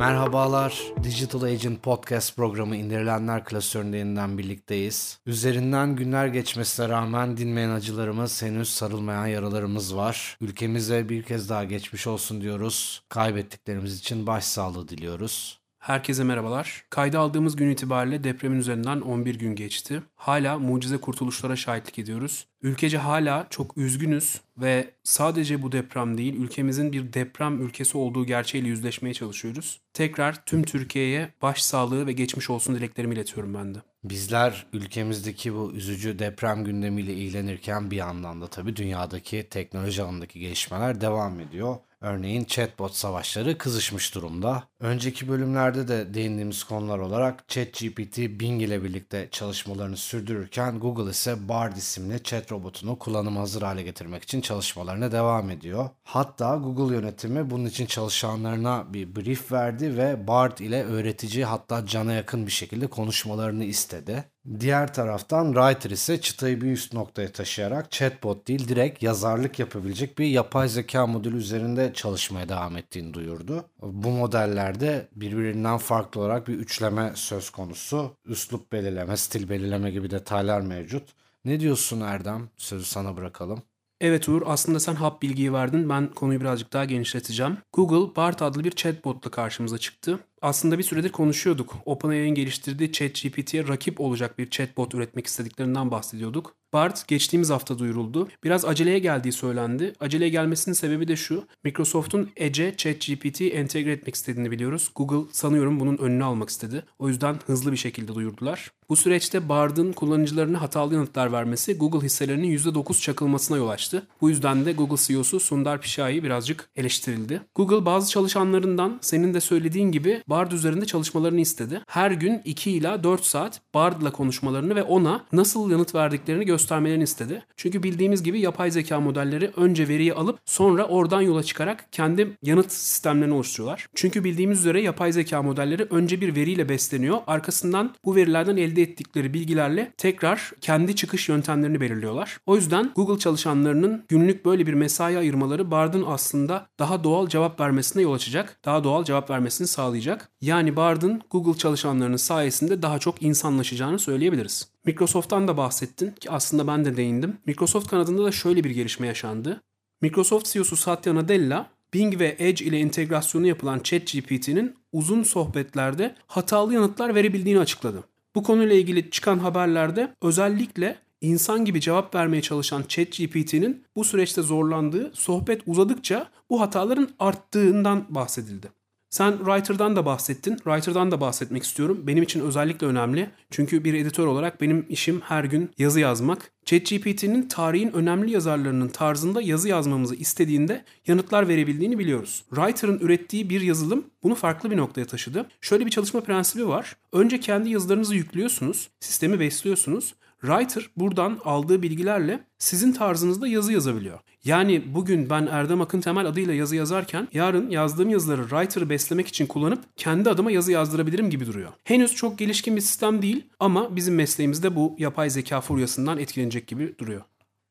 Merhabalar, Digital Agent Podcast programı indirilenler klasöründe yeniden birlikteyiz. Üzerinden günler geçmesine rağmen dinmeyen acılarımız, henüz sarılmayan yaralarımız var. Ülkemize bir kez daha geçmiş olsun diyoruz. Kaybettiklerimiz için başsağlığı diliyoruz. Herkese merhabalar. Kayda aldığımız gün itibariyle depremin üzerinden 11 gün geçti. Hala mucize kurtuluşlara şahitlik ediyoruz. Ülkece hala çok üzgünüz ve sadece bu deprem değil, ülkemizin bir deprem ülkesi olduğu gerçeğiyle yüzleşmeye çalışıyoruz. Tekrar tüm Türkiye'ye başsağlığı ve geçmiş olsun dileklerimi iletiyorum ben de. Bizler ülkemizdeki bu üzücü deprem gündemiyle ilgilenirken bir yandan da tabii dünyadaki teknoloji alanındaki gelişmeler devam ediyor. Örneğin chatbot savaşları kızışmış durumda. Önceki bölümlerde de değindiğimiz konular olarak ChatGPT Bing ile birlikte çalışmalarını sürdürürken Google ise Bard isimli chat robotunu kullanım hazır hale getirmek için çalışmalarına devam ediyor. Hatta Google yönetimi bunun için çalışanlarına bir brief verdi ve Bard ile öğretici hatta cana yakın bir şekilde konuşmalarını istedi. Diğer taraftan Writer ise çıtayı bir üst noktaya taşıyarak chatbot değil direkt yazarlık yapabilecek bir yapay zeka modülü üzerinde çalışmaya devam ettiğini duyurdu. Bu modellerde birbirinden farklı olarak bir üçleme söz konusu. Üslup belirleme, stil belirleme gibi detaylar mevcut. Ne diyorsun Erdem? Sözü sana bırakalım. Evet Uğur aslında sen hap bilgiyi verdin. Ben konuyu birazcık daha genişleteceğim. Google BART adlı bir chatbotla karşımıza çıktı. Aslında bir süredir konuşuyorduk. OpenAI'nin geliştirdiği ChatGPT'ye rakip olacak bir chatbot üretmek istediklerinden bahsediyorduk. BART geçtiğimiz hafta duyuruldu. Biraz aceleye geldiği söylendi. Aceleye gelmesinin sebebi de şu. Microsoft'un Edge'e ChatGPT'yi entegre etmek istediğini biliyoruz. Google sanıyorum bunun önünü almak istedi. O yüzden hızlı bir şekilde duyurdular. Bu süreçte Bard'ın kullanıcılarına hatalı yanıtlar vermesi Google hisselerinin %9 çakılmasına yol açtı. Bu yüzden de Google CEO'su Sundar Pichai birazcık eleştirildi. Google bazı çalışanlarından senin de söylediğin gibi Bard üzerinde çalışmalarını istedi. Her gün 2 ila 4 saat Bard'la konuşmalarını ve ona nasıl yanıt verdiklerini göstermelerini istedi. Çünkü bildiğimiz gibi yapay zeka modelleri önce veriyi alıp sonra oradan yola çıkarak kendi yanıt sistemlerini oluşturuyorlar. Çünkü bildiğimiz üzere yapay zeka modelleri önce bir veriyle besleniyor. Arkasından bu verilerden elde ettikleri bilgilerle tekrar kendi çıkış yöntemlerini belirliyorlar. O yüzden Google çalışanlarının günlük böyle bir mesai ayırmaları Bard'ın aslında daha doğal cevap vermesine yol açacak. Daha doğal cevap vermesini sağlayacak. Yani Bard'ın Google çalışanlarının sayesinde daha çok insanlaşacağını söyleyebiliriz. Microsoft'tan da bahsettin ki aslında ben de değindim. Microsoft kanadında da şöyle bir gelişme yaşandı. Microsoft CEO'su Satya Nadella, Bing ve Edge ile entegrasyonu yapılan ChatGPT'nin uzun sohbetlerde hatalı yanıtlar verebildiğini açıkladı. Bu konuyla ilgili çıkan haberlerde özellikle insan gibi cevap vermeye çalışan ChatGPT'nin bu süreçte zorlandığı, sohbet uzadıkça bu hataların arttığından bahsedildi. Sen Writer'dan da bahsettin. Writer'dan da bahsetmek istiyorum. Benim için özellikle önemli. Çünkü bir editör olarak benim işim her gün yazı yazmak. ChatGPT'nin tarihin önemli yazarlarının tarzında yazı yazmamızı istediğinde yanıtlar verebildiğini biliyoruz. Writer'ın ürettiği bir yazılım bunu farklı bir noktaya taşıdı. Şöyle bir çalışma prensibi var. Önce kendi yazılarınızı yüklüyorsunuz, sistemi besliyorsunuz. Writer buradan aldığı bilgilerle sizin tarzınızda yazı yazabiliyor. Yani bugün ben Erdem Akın Temel adıyla yazı yazarken yarın yazdığım yazıları Writer'ı beslemek için kullanıp kendi adıma yazı yazdırabilirim gibi duruyor. Henüz çok gelişkin bir sistem değil ama bizim mesleğimizde bu yapay zeka furyasından etkilenecek gibi duruyor.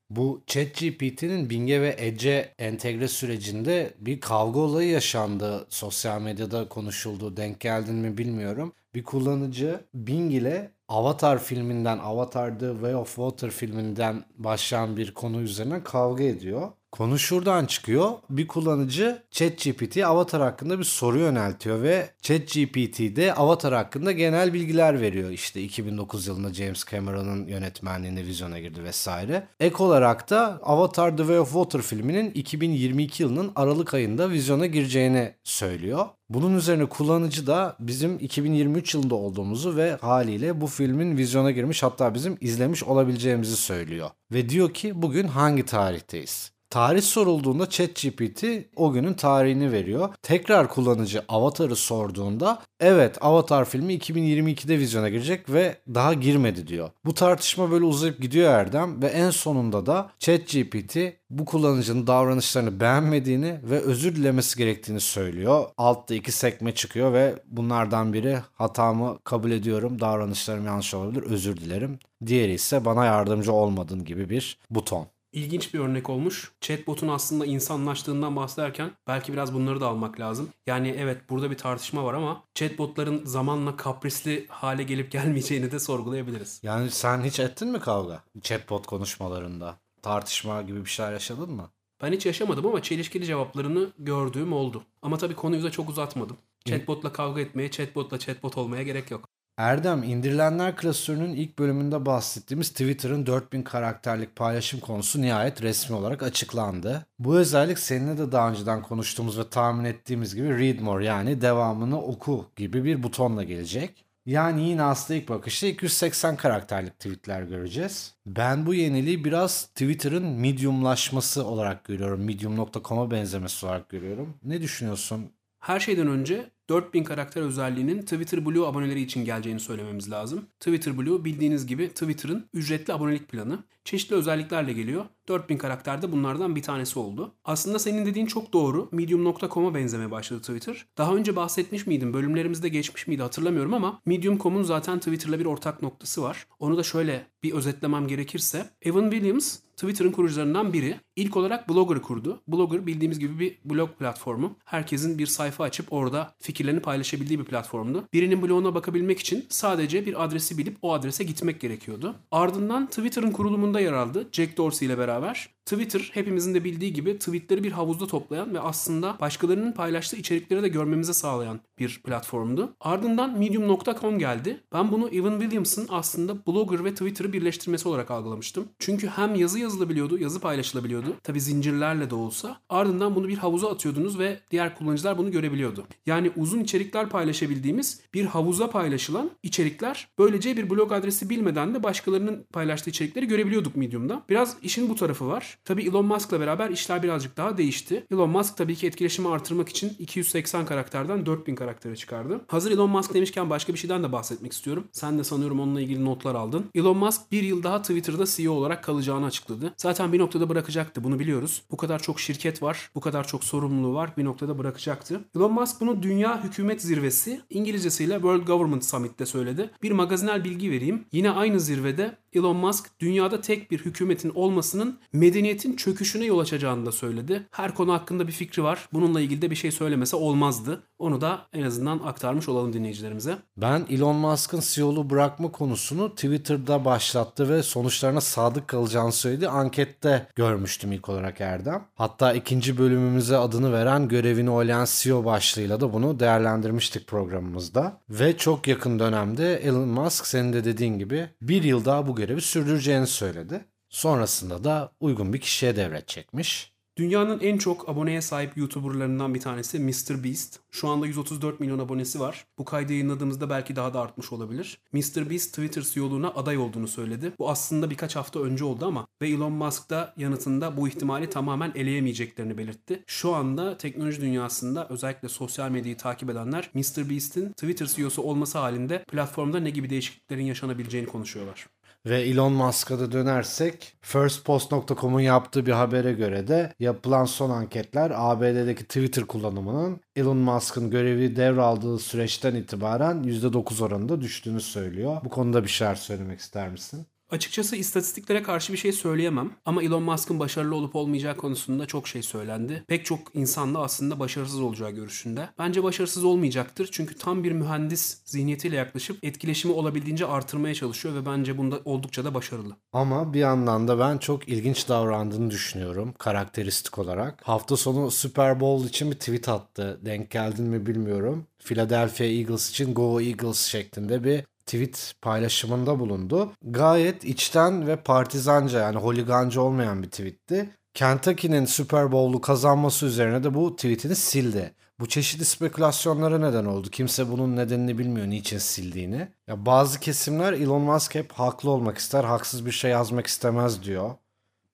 Bu ChatGPT'nin Bing'e ve Edge'e entegre sürecinde bir kavga olayı yaşandı. Sosyal medyada konuşuldu. Denk geldin mi bilmiyorum. Bir kullanıcı Bing ile Avatar filminden, Avatar The Way of Water filminden başlayan bir konu üzerine kavga ediyor. Konu şuradan çıkıyor. Bir kullanıcı ChatGPT'ye Avatar hakkında bir soru yöneltiyor ve ChatGPT de Avatar hakkında genel bilgiler veriyor. İşte 2009 yılında James Cameron'ın yönetmenliğine vizyona girdi vesaire. Ek olarak da Avatar The Way of Water filminin 2022 yılının Aralık ayında vizyona gireceğini söylüyor. Bunun üzerine kullanıcı da bizim 2023 yılında olduğumuzu ve haliyle bu filmin vizyona girmiş hatta bizim izlemiş olabileceğimizi söylüyor. Ve diyor ki bugün hangi tarihteyiz? Tarih sorulduğunda ChatGPT o günün tarihini veriyor. Tekrar kullanıcı Avatar'ı sorduğunda evet Avatar filmi 2022'de vizyona girecek ve daha girmedi diyor. Bu tartışma böyle uzayıp gidiyor Erdem ve en sonunda da ChatGPT bu kullanıcının davranışlarını beğenmediğini ve özür dilemesi gerektiğini söylüyor. Altta iki sekme çıkıyor ve bunlardan biri hatamı kabul ediyorum, davranışlarım yanlış olabilir, özür dilerim. Diğeri ise bana yardımcı olmadın gibi bir buton. İlginç bir örnek olmuş. Chatbot'un aslında insanlaştığından bahsederken belki biraz bunları da almak lazım. Yani evet burada bir tartışma var ama chatbotların zamanla kaprisli hale gelip gelmeyeceğini de sorgulayabiliriz. Yani sen hiç ettin mi kavga? Chatbot konuşmalarında. Tartışma gibi bir şeyler yaşadın mı? Ben hiç yaşamadım ama çelişkili cevaplarını gördüğüm oldu. Ama tabii konuyu da çok uzatmadım. Chatbot'la kavga etmeye, chatbot'la chatbot olmaya gerek yok. Erdem, indirilenler klasörünün ilk bölümünde bahsettiğimiz Twitter'ın 4000 karakterlik paylaşım konusu nihayet resmi olarak açıklandı. Bu özellik seninle de daha önceden konuştuğumuz ve tahmin ettiğimiz gibi read more yani devamını oku gibi bir butonla gelecek. Yani yine aslında ilk bakışta 280 karakterlik tweetler göreceğiz. Ben bu yeniliği biraz Twitter'ın mediumlaşması olarak görüyorum. Medium.com'a benzemesi olarak görüyorum. Ne düşünüyorsun? Her şeyden önce 4000 karakter özelliğinin Twitter Blue aboneleri için geleceğini söylememiz lazım. Twitter Blue bildiğiniz gibi Twitter'ın ücretli abonelik planı. Çeşitli özelliklerle geliyor. 4000 karakter de bunlardan bir tanesi oldu. Aslında senin dediğin çok doğru. Medium.com'a benzemeye başladı Twitter. Daha önce bahsetmiş miydim? Bölümlerimizde geçmiş miydi hatırlamıyorum ama Medium.com'un zaten Twitter'la bir ortak noktası var. Onu da şöyle bir özetlemem gerekirse. Evan Williams Twitter'ın kurucularından biri. İlk olarak Blogger'ı kurdu. Blogger bildiğimiz gibi bir blog platformu. Herkesin bir sayfa açıp orada fikirlerini paylaşabildiği bir platformdu. Birinin bloguna bakabilmek için sadece bir adresi bilip o adrese gitmek gerekiyordu. Ardından Twitter'ın kurulumunda yer aldı. Jack Dorsey ile beraber. Twitter hepimizin de bildiği gibi tweetleri bir havuzda toplayan ve aslında başkalarının paylaştığı içerikleri de görmemize sağlayan bir platformdu. Ardından medium.com geldi. Ben bunu Evan Williams'ın aslında Blogger ve Twitter'ı birleştirmesi olarak algılamıştım. Çünkü hem yazı yazılabiliyordu, yazı paylaşılabiliyordu. Tabi zincirlerle de olsa. Ardından bunu bir havuza atıyordunuz ve diğer kullanıcılar bunu görebiliyordu. Yani uzun içerikler paylaşabildiğimiz bir havuza paylaşılan içerikler böylece bir blog adresi bilmeden de başkalarının paylaştığı içerikleri görebiliyorduk Medium'da. Biraz işin bu tarafı var. Tabi Elon Musk'la beraber işler birazcık daha değişti. Elon Musk tabii ki etkileşimi artırmak için 280 karakterden 4000 karaktere çıkardı. Hazır Elon Musk demişken başka bir şeyden de bahsetmek istiyorum. Sen de sanıyorum onunla ilgili notlar aldın. Elon Musk bir yıl daha Twitter'da CEO olarak kalacağını açıkladı. Zaten bir noktada bırakacaktı bunu biliyoruz. Bu kadar çok şirket var, bu kadar çok sorumluluğu var bir noktada bırakacaktı. Elon Musk bunu Dünya Hükümet Zirvesi İngilizcesiyle World Government Summit'te söyledi. Bir magazinel bilgi vereyim. Yine aynı zirvede Elon Musk dünyada tek bir hükümetin olmasının medeniyetin çöküşüne yol açacağını da söyledi. Her konu hakkında bir fikri var. Bununla ilgili de bir şey söylemese olmazdı. Onu da en azından aktarmış olalım dinleyicilerimize. Ben Elon Musk'ın CEO'lu bırakma konusunu Twitter'da başlattı ve sonuçlarına sadık kalacağını söyledi. Ankette görmüştüm ilk olarak Erdem. Hatta ikinci bölümümüze adını veren görevini oylayan CEO başlığıyla da bunu değerlendirmiştik programımızda. Ve çok yakın dönemde Elon Musk senin de dediğin gibi bir yıl daha bu görevi sürdüreceğini söyledi. Sonrasında da uygun bir kişiye devredecekmiş. Dünyanın en çok aboneye sahip YouTuber'larından bir tanesi MrBeast. Şu anda 134 milyon abonesi var. Bu kaydı yayınladığımızda belki daha da artmış olabilir. MrBeast Twitter CEO'luğuna aday olduğunu söyledi. Bu aslında birkaç hafta önce oldu ama ve Elon Musk da yanıtında bu ihtimali tamamen eleyemeyeceklerini belirtti. Şu anda teknoloji dünyasında özellikle sosyal medyayı takip edenler MrBeast'in Twitter CEO'su olması halinde platformda ne gibi değişikliklerin yaşanabileceğini konuşuyorlar. Ve Elon Musk'a da dönersek firstpost.com'un yaptığı bir habere göre de yapılan son anketler ABD'deki Twitter kullanımının Elon Musk'ın görevi devraldığı süreçten itibaren %9 oranında düştüğünü söylüyor. Bu konuda bir şeyler söylemek ister misin? Açıkçası istatistiklere karşı bir şey söyleyemem ama Elon Musk'ın başarılı olup olmayacağı konusunda çok şey söylendi. Pek çok insan da aslında başarısız olacağı görüşünde. Bence başarısız olmayacaktır çünkü tam bir mühendis zihniyetiyle yaklaşıp etkileşimi olabildiğince artırmaya çalışıyor ve bence bunda oldukça da başarılı. Ama bir yandan da ben çok ilginç davrandığını düşünüyorum karakteristik olarak. Hafta sonu Super Bowl için bir tweet attı. Denk geldin mi bilmiyorum. Philadelphia Eagles için Go Eagles şeklinde bir tweet paylaşımında bulundu. Gayet içten ve partizanca yani holigancı olmayan bir tweetti. Kentucky'nin Super Bowl'u kazanması üzerine de bu tweetini sildi. Bu çeşitli spekülasyonlara neden oldu. Kimse bunun nedenini bilmiyor niçin sildiğini. Ya bazı kesimler Elon Musk hep haklı olmak ister, haksız bir şey yazmak istemez diyor.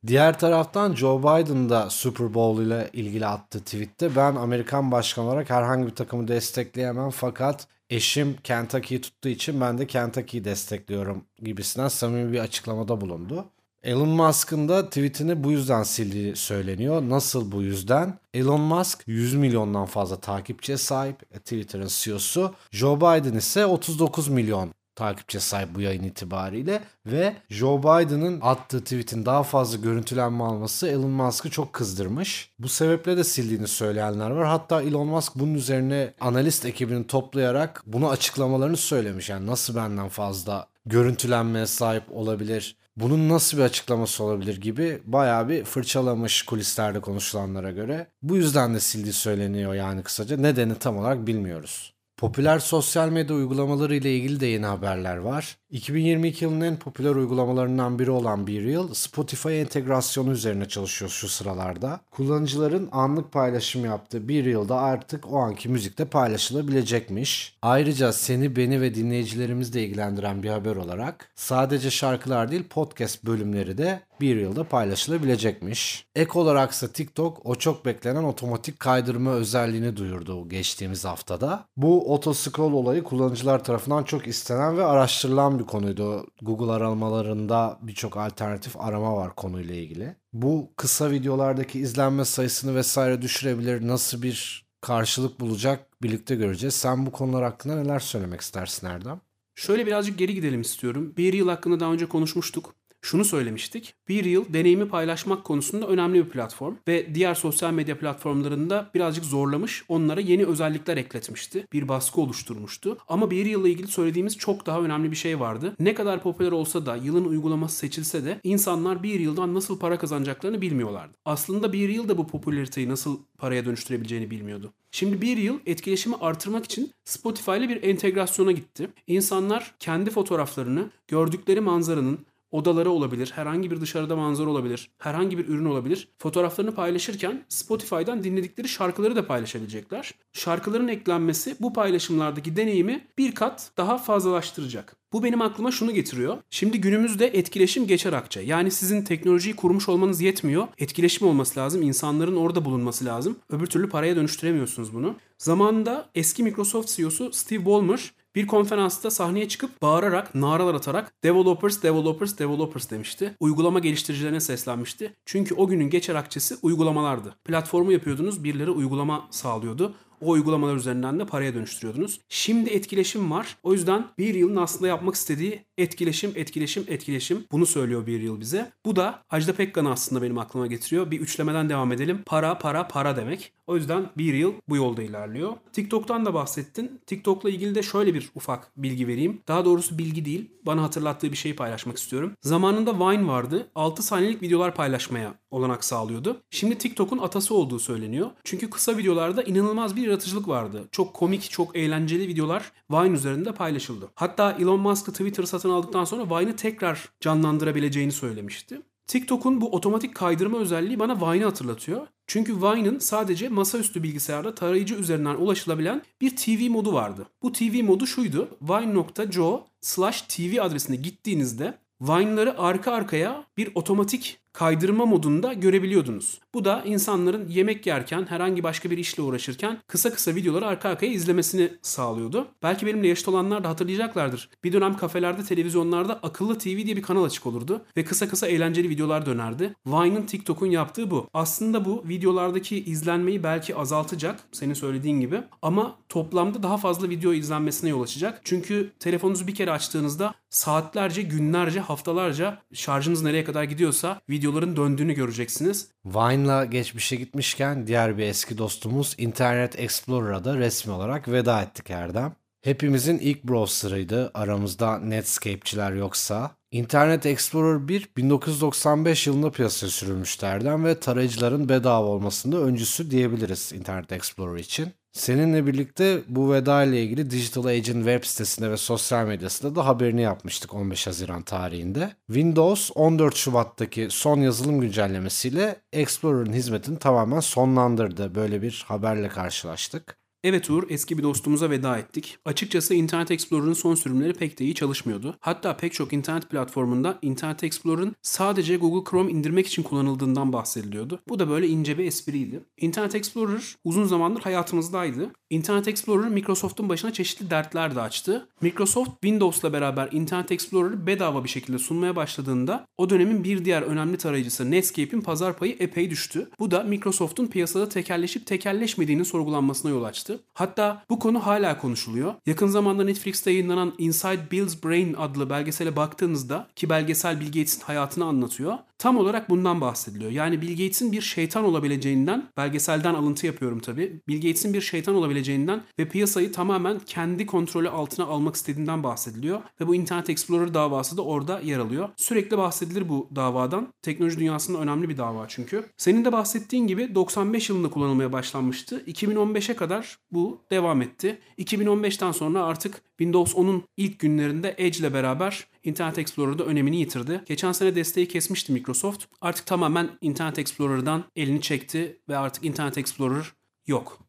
Diğer taraftan Joe Biden da Super Bowl ile ilgili attığı tweette ben Amerikan başkan olarak herhangi bir takımı destekleyemem fakat eşim Kentucky'yi tuttuğu için ben de Kentucky'yi destekliyorum gibisinden samimi bir açıklamada bulundu. Elon Musk'ın da tweetini bu yüzden sildiği söyleniyor. Nasıl bu yüzden? Elon Musk 100 milyondan fazla takipçiye sahip Twitter'ın CEO'su. Joe Biden ise 39 milyon takipçiye sahip bu yayın itibariyle ve Joe Biden'ın attığı tweet'in daha fazla görüntülenme alması Elon Musk'ı çok kızdırmış. Bu sebeple de sildiğini söyleyenler var. Hatta Elon Musk bunun üzerine analist ekibini toplayarak bunu açıklamalarını söylemiş. Yani nasıl benden fazla görüntülenmeye sahip olabilir? Bunun nasıl bir açıklaması olabilir gibi bayağı bir fırçalamış kulislerde konuşulanlara göre. Bu yüzden de sildiği söyleniyor yani kısaca. Nedeni tam olarak bilmiyoruz. Popüler sosyal medya uygulamaları ile ilgili de yeni haberler var. 2022 yılının en popüler uygulamalarından biri olan BeReal, Spotify entegrasyonu üzerine çalışıyor şu sıralarda. Kullanıcıların anlık paylaşım yaptığı BeReal'da artık o anki müzikte paylaşılabilecekmiş. Ayrıca seni, beni ve dinleyicilerimizle ilgilendiren bir haber olarak sadece şarkılar değil podcast bölümleri de BeReal'da paylaşılabilecekmiş. Ek olaraksa TikTok o çok beklenen otomatik kaydırma özelliğini duyurdu geçtiğimiz haftada. Bu otoscroll olayı kullanıcılar tarafından çok istenen ve araştırılan bir konuydu. Google aramalarında birçok alternatif arama var konuyla ilgili. Bu kısa videolardaki izlenme sayısını vesaire düşürebilir. Nasıl bir karşılık bulacak birlikte göreceğiz. Sen bu konular hakkında neler söylemek istersin Erdem? Şöyle birazcık geri gidelim istiyorum. Bir yıl hakkında daha önce konuşmuştuk şunu söylemiştik. Bir yıl deneyimi paylaşmak konusunda önemli bir platform ve diğer sosyal medya platformlarında birazcık zorlamış, onlara yeni özellikler ekletmişti. Bir baskı oluşturmuştu. Ama bir yılla ilgili söylediğimiz çok daha önemli bir şey vardı. Ne kadar popüler olsa da yılın uygulaması seçilse de insanlar bir yıldan nasıl para kazanacaklarını bilmiyorlardı. Aslında bir yıl da bu popülariteyi nasıl paraya dönüştürebileceğini bilmiyordu. Şimdi bir yıl etkileşimi artırmak için Spotify ile bir entegrasyona gitti. İnsanlar kendi fotoğraflarını gördükleri manzaranın odaları olabilir, herhangi bir dışarıda manzara olabilir, herhangi bir ürün olabilir. Fotoğraflarını paylaşırken Spotify'dan dinledikleri şarkıları da paylaşabilecekler. Şarkıların eklenmesi bu paylaşımlardaki deneyimi bir kat daha fazlalaştıracak. Bu benim aklıma şunu getiriyor. Şimdi günümüzde etkileşim geçer akça. Yani sizin teknolojiyi kurmuş olmanız yetmiyor. Etkileşim olması lazım. İnsanların orada bulunması lazım. Öbür türlü paraya dönüştüremiyorsunuz bunu. Zamanında eski Microsoft CEO'su Steve Ballmer bir konferansta sahneye çıkıp bağırarak, naralar atarak developers, developers, developers demişti. Uygulama geliştiricilerine seslenmişti. Çünkü o günün geçer akçesi uygulamalardı. Platformu yapıyordunuz, birileri uygulama sağlıyordu. O uygulamalar üzerinden de paraya dönüştürüyordunuz. Şimdi etkileşim var. O yüzden bir yılın aslında yapmak istediği etkileşim, etkileşim, etkileşim. Bunu söylüyor bir yıl bize. Bu da Ajda Pekkan'ı aslında benim aklıma getiriyor. Bir üçlemeden devam edelim. Para, para, para demek. O yüzden bir yıl bu yolda ilerliyor. TikTok'tan da bahsettin. TikTok'la ilgili de şöyle bir ufak bilgi vereyim. Daha doğrusu bilgi değil. Bana hatırlattığı bir şeyi paylaşmak istiyorum. Zamanında Vine vardı. 6 saniyelik videolar paylaşmaya olanak sağlıyordu. Şimdi TikTok'un atası olduğu söyleniyor. Çünkü kısa videolarda inanılmaz bir yaratıcılık vardı. Çok komik, çok eğlenceli videolar Vine üzerinde paylaşıldı. Hatta Elon Musk Twitter satın aldıktan sonra Vine'ı tekrar canlandırabileceğini söylemişti. TikTok'un bu otomatik kaydırma özelliği bana Vine'i hatırlatıyor. Çünkü Vine'ın sadece masaüstü bilgisayarda tarayıcı üzerinden ulaşılabilen bir TV modu vardı. Bu TV modu şuydu. Vine.jo slash TV adresine gittiğinizde Vine'ları arka arkaya bir otomatik kaydırma modunda görebiliyordunuz. Bu da insanların yemek yerken, herhangi başka bir işle uğraşırken kısa kısa videoları arka arkaya izlemesini sağlıyordu. Belki benimle yaşlı olanlar da hatırlayacaklardır. Bir dönem kafelerde, televizyonlarda akıllı TV diye bir kanal açık olurdu ve kısa kısa eğlenceli videolar dönerdi. Vine'ın TikTok'un yaptığı bu. Aslında bu videolardaki izlenmeyi belki azaltacak senin söylediğin gibi ama toplamda daha fazla video izlenmesine yol açacak. Çünkü telefonunuzu bir kere açtığınızda saatlerce, günlerce, haftalarca şarjınız nereye kadar gidiyorsa videoların döndüğünü göreceksiniz. Vine'la geçmişe gitmişken diğer bir eski dostumuz Internet Explorer'a da resmi olarak veda ettik Erdem. Hepimizin ilk browser'ıydı aramızda Netscape'çiler yoksa. Internet Explorer 1 1995 yılında piyasaya sürülmüştü Erdem ve tarayıcıların bedava olmasında öncüsü diyebiliriz Internet Explorer için. Seninle birlikte bu veda ile ilgili Digital Age'in web sitesinde ve sosyal medyasında da haberini yapmıştık 15 Haziran tarihinde. Windows 14 Şubat'taki son yazılım güncellemesiyle Explorer'ın hizmetini tamamen sonlandırdı. Böyle bir haberle karşılaştık. Evet Uğur, eski bir dostumuza veda ettik. Açıkçası Internet Explorer'ın son sürümleri pek de iyi çalışmıyordu. Hatta pek çok internet platformunda Internet Explorer'ın sadece Google Chrome indirmek için kullanıldığından bahsediliyordu. Bu da böyle ince bir espriydi. Internet Explorer uzun zamandır hayatımızdaydı. Internet Explorer Microsoft'un başına çeşitli dertler de açtı. Microsoft Windows'la beraber Internet Explorer'ı bedava bir şekilde sunmaya başladığında o dönemin bir diğer önemli tarayıcısı Netscape'in pazar payı epey düştü. Bu da Microsoft'un piyasada tekelleşip tekelleşmediğinin sorgulanmasına yol açtı. Yaptı. Hatta bu konu hala konuşuluyor. Yakın zamanda Netflix'te yayınlanan Inside Bill's Brain adlı belgesele baktığınızda ki belgesel Bill Gates'in hayatını anlatıyor. Tam olarak bundan bahsediliyor. Yani Bill Gates'in bir şeytan olabileceğinden, belgeselden alıntı yapıyorum tabii. Bill Gates'in bir şeytan olabileceğinden ve piyasayı tamamen kendi kontrolü altına almak istediğinden bahsediliyor. Ve bu Internet Explorer davası da orada yer alıyor. Sürekli bahsedilir bu davadan. Teknoloji dünyasında önemli bir dava çünkü. Senin de bahsettiğin gibi 95 yılında kullanılmaya başlanmıştı. 2015'e kadar bu devam etti. 2015'ten sonra artık Windows 10'un ilk günlerinde Edge ile beraber Internet Explorer'da önemini yitirdi. Geçen sene desteği kesmişti Microsoft. Artık tamamen Internet Explorer'dan elini çekti ve artık Internet Explorer yok.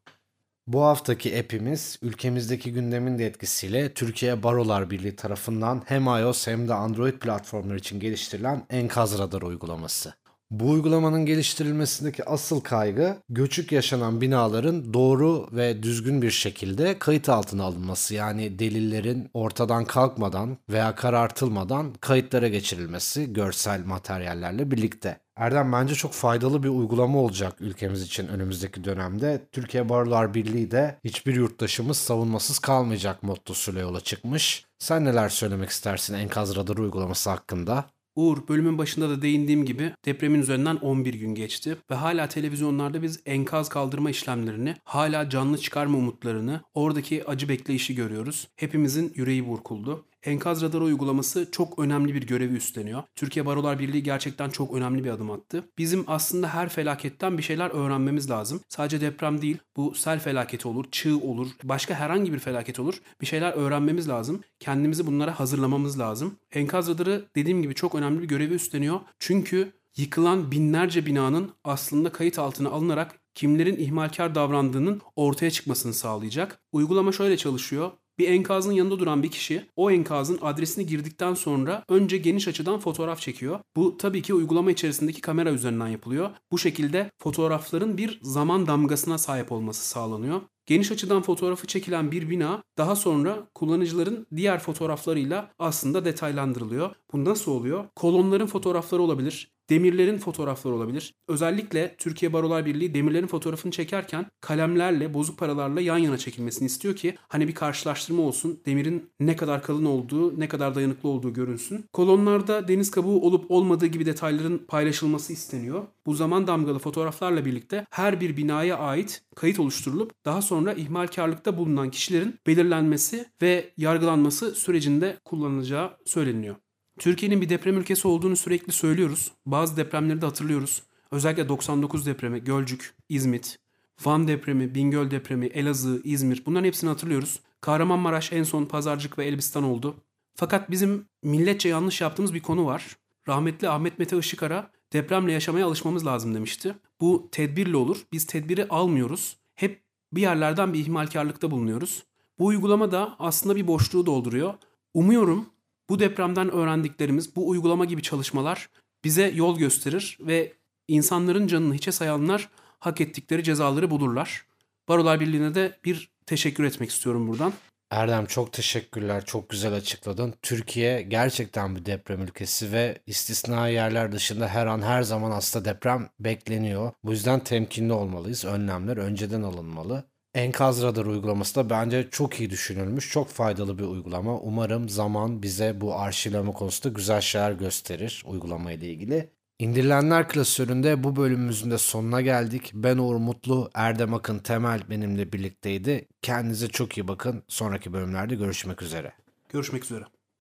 Bu haftaki app'imiz ülkemizdeki gündemin de etkisiyle Türkiye Barolar Birliği tarafından hem iOS hem de Android platformları için geliştirilen Enkaz Radar uygulaması. Bu uygulamanın geliştirilmesindeki asıl kaygı göçük yaşanan binaların doğru ve düzgün bir şekilde kayıt altına alınması. Yani delillerin ortadan kalkmadan veya karartılmadan kayıtlara geçirilmesi görsel materyallerle birlikte. Erdem bence çok faydalı bir uygulama olacak ülkemiz için önümüzdeki dönemde. Türkiye Barolar Birliği de hiçbir yurttaşımız savunmasız kalmayacak mottosuyla yola çıkmış. Sen neler söylemek istersin enkaz radarı uygulaması hakkında? Uğur bölümün başında da değindiğim gibi depremin üzerinden 11 gün geçti ve hala televizyonlarda biz enkaz kaldırma işlemlerini, hala canlı çıkarma umutlarını, oradaki acı bekleyişi görüyoruz. Hepimizin yüreği burkuldu. Enkaz radarı uygulaması çok önemli bir görevi üstleniyor. Türkiye Barolar Birliği gerçekten çok önemli bir adım attı. Bizim aslında her felaketten bir şeyler öğrenmemiz lazım. Sadece deprem değil, bu sel felaketi olur, çığ olur, başka herhangi bir felaket olur. Bir şeyler öğrenmemiz lazım. Kendimizi bunlara hazırlamamız lazım. Enkaz radarı dediğim gibi çok önemli bir görevi üstleniyor. Çünkü yıkılan binlerce binanın aslında kayıt altına alınarak kimlerin ihmalkar davrandığının ortaya çıkmasını sağlayacak. Uygulama şöyle çalışıyor. Bir enkazın yanında duran bir kişi o enkazın adresini girdikten sonra önce geniş açıdan fotoğraf çekiyor. Bu tabii ki uygulama içerisindeki kamera üzerinden yapılıyor. Bu şekilde fotoğrafların bir zaman damgasına sahip olması sağlanıyor. Geniş açıdan fotoğrafı çekilen bir bina daha sonra kullanıcıların diğer fotoğraflarıyla aslında detaylandırılıyor. Bu nasıl oluyor? Kolonların fotoğrafları olabilir, demirlerin fotoğrafları olabilir. Özellikle Türkiye Barolar Birliği demirlerin fotoğrafını çekerken kalemlerle, bozuk paralarla yan yana çekilmesini istiyor ki hani bir karşılaştırma olsun. Demirin ne kadar kalın olduğu, ne kadar dayanıklı olduğu görünsün. Kolonlarda deniz kabuğu olup olmadığı gibi detayların paylaşılması isteniyor. Bu zaman damgalı fotoğraflarla birlikte her bir binaya ait kayıt oluşturulup daha sonra ihmalkarlıkta bulunan kişilerin belirlenmesi ve yargılanması sürecinde kullanılacağı söyleniyor. Türkiye'nin bir deprem ülkesi olduğunu sürekli söylüyoruz. Bazı depremleri de hatırlıyoruz. Özellikle 99 depremi, Gölcük, İzmit, Van depremi, Bingöl depremi, Elazığ, İzmir bunların hepsini hatırlıyoruz. Kahramanmaraş en son Pazarcık ve Elbistan oldu. Fakat bizim milletçe yanlış yaptığımız bir konu var. Rahmetli Ahmet Mete Işıkara depremle yaşamaya alışmamız lazım demişti. Bu tedbirle olur. Biz tedbiri almıyoruz. Hep bir yerlerden bir ihmalkarlıkta bulunuyoruz. Bu uygulama da aslında bir boşluğu dolduruyor. Umuyorum bu depremden öğrendiklerimiz, bu uygulama gibi çalışmalar bize yol gösterir ve insanların canını hiçe sayanlar hak ettikleri cezaları bulurlar. Barolar Birliği'ne de bir teşekkür etmek istiyorum buradan. Erdem çok teşekkürler. Çok güzel açıkladın. Türkiye gerçekten bir deprem ülkesi ve istisna yerler dışında her an her zaman aslında deprem bekleniyor. Bu yüzden temkinli olmalıyız. Önlemler önceden alınmalı. Enkaz radar uygulaması da bence çok iyi düşünülmüş. Çok faydalı bir uygulama. Umarım zaman bize bu arşivleme konusunda güzel şeyler gösterir uygulama ile ilgili. İndirilenler klasöründe bu bölümümüzün de sonuna geldik. Ben Uğur Mutlu, Erdem Akın Temel benimle birlikteydi. Kendinize çok iyi bakın. Sonraki bölümlerde görüşmek üzere. Görüşmek üzere.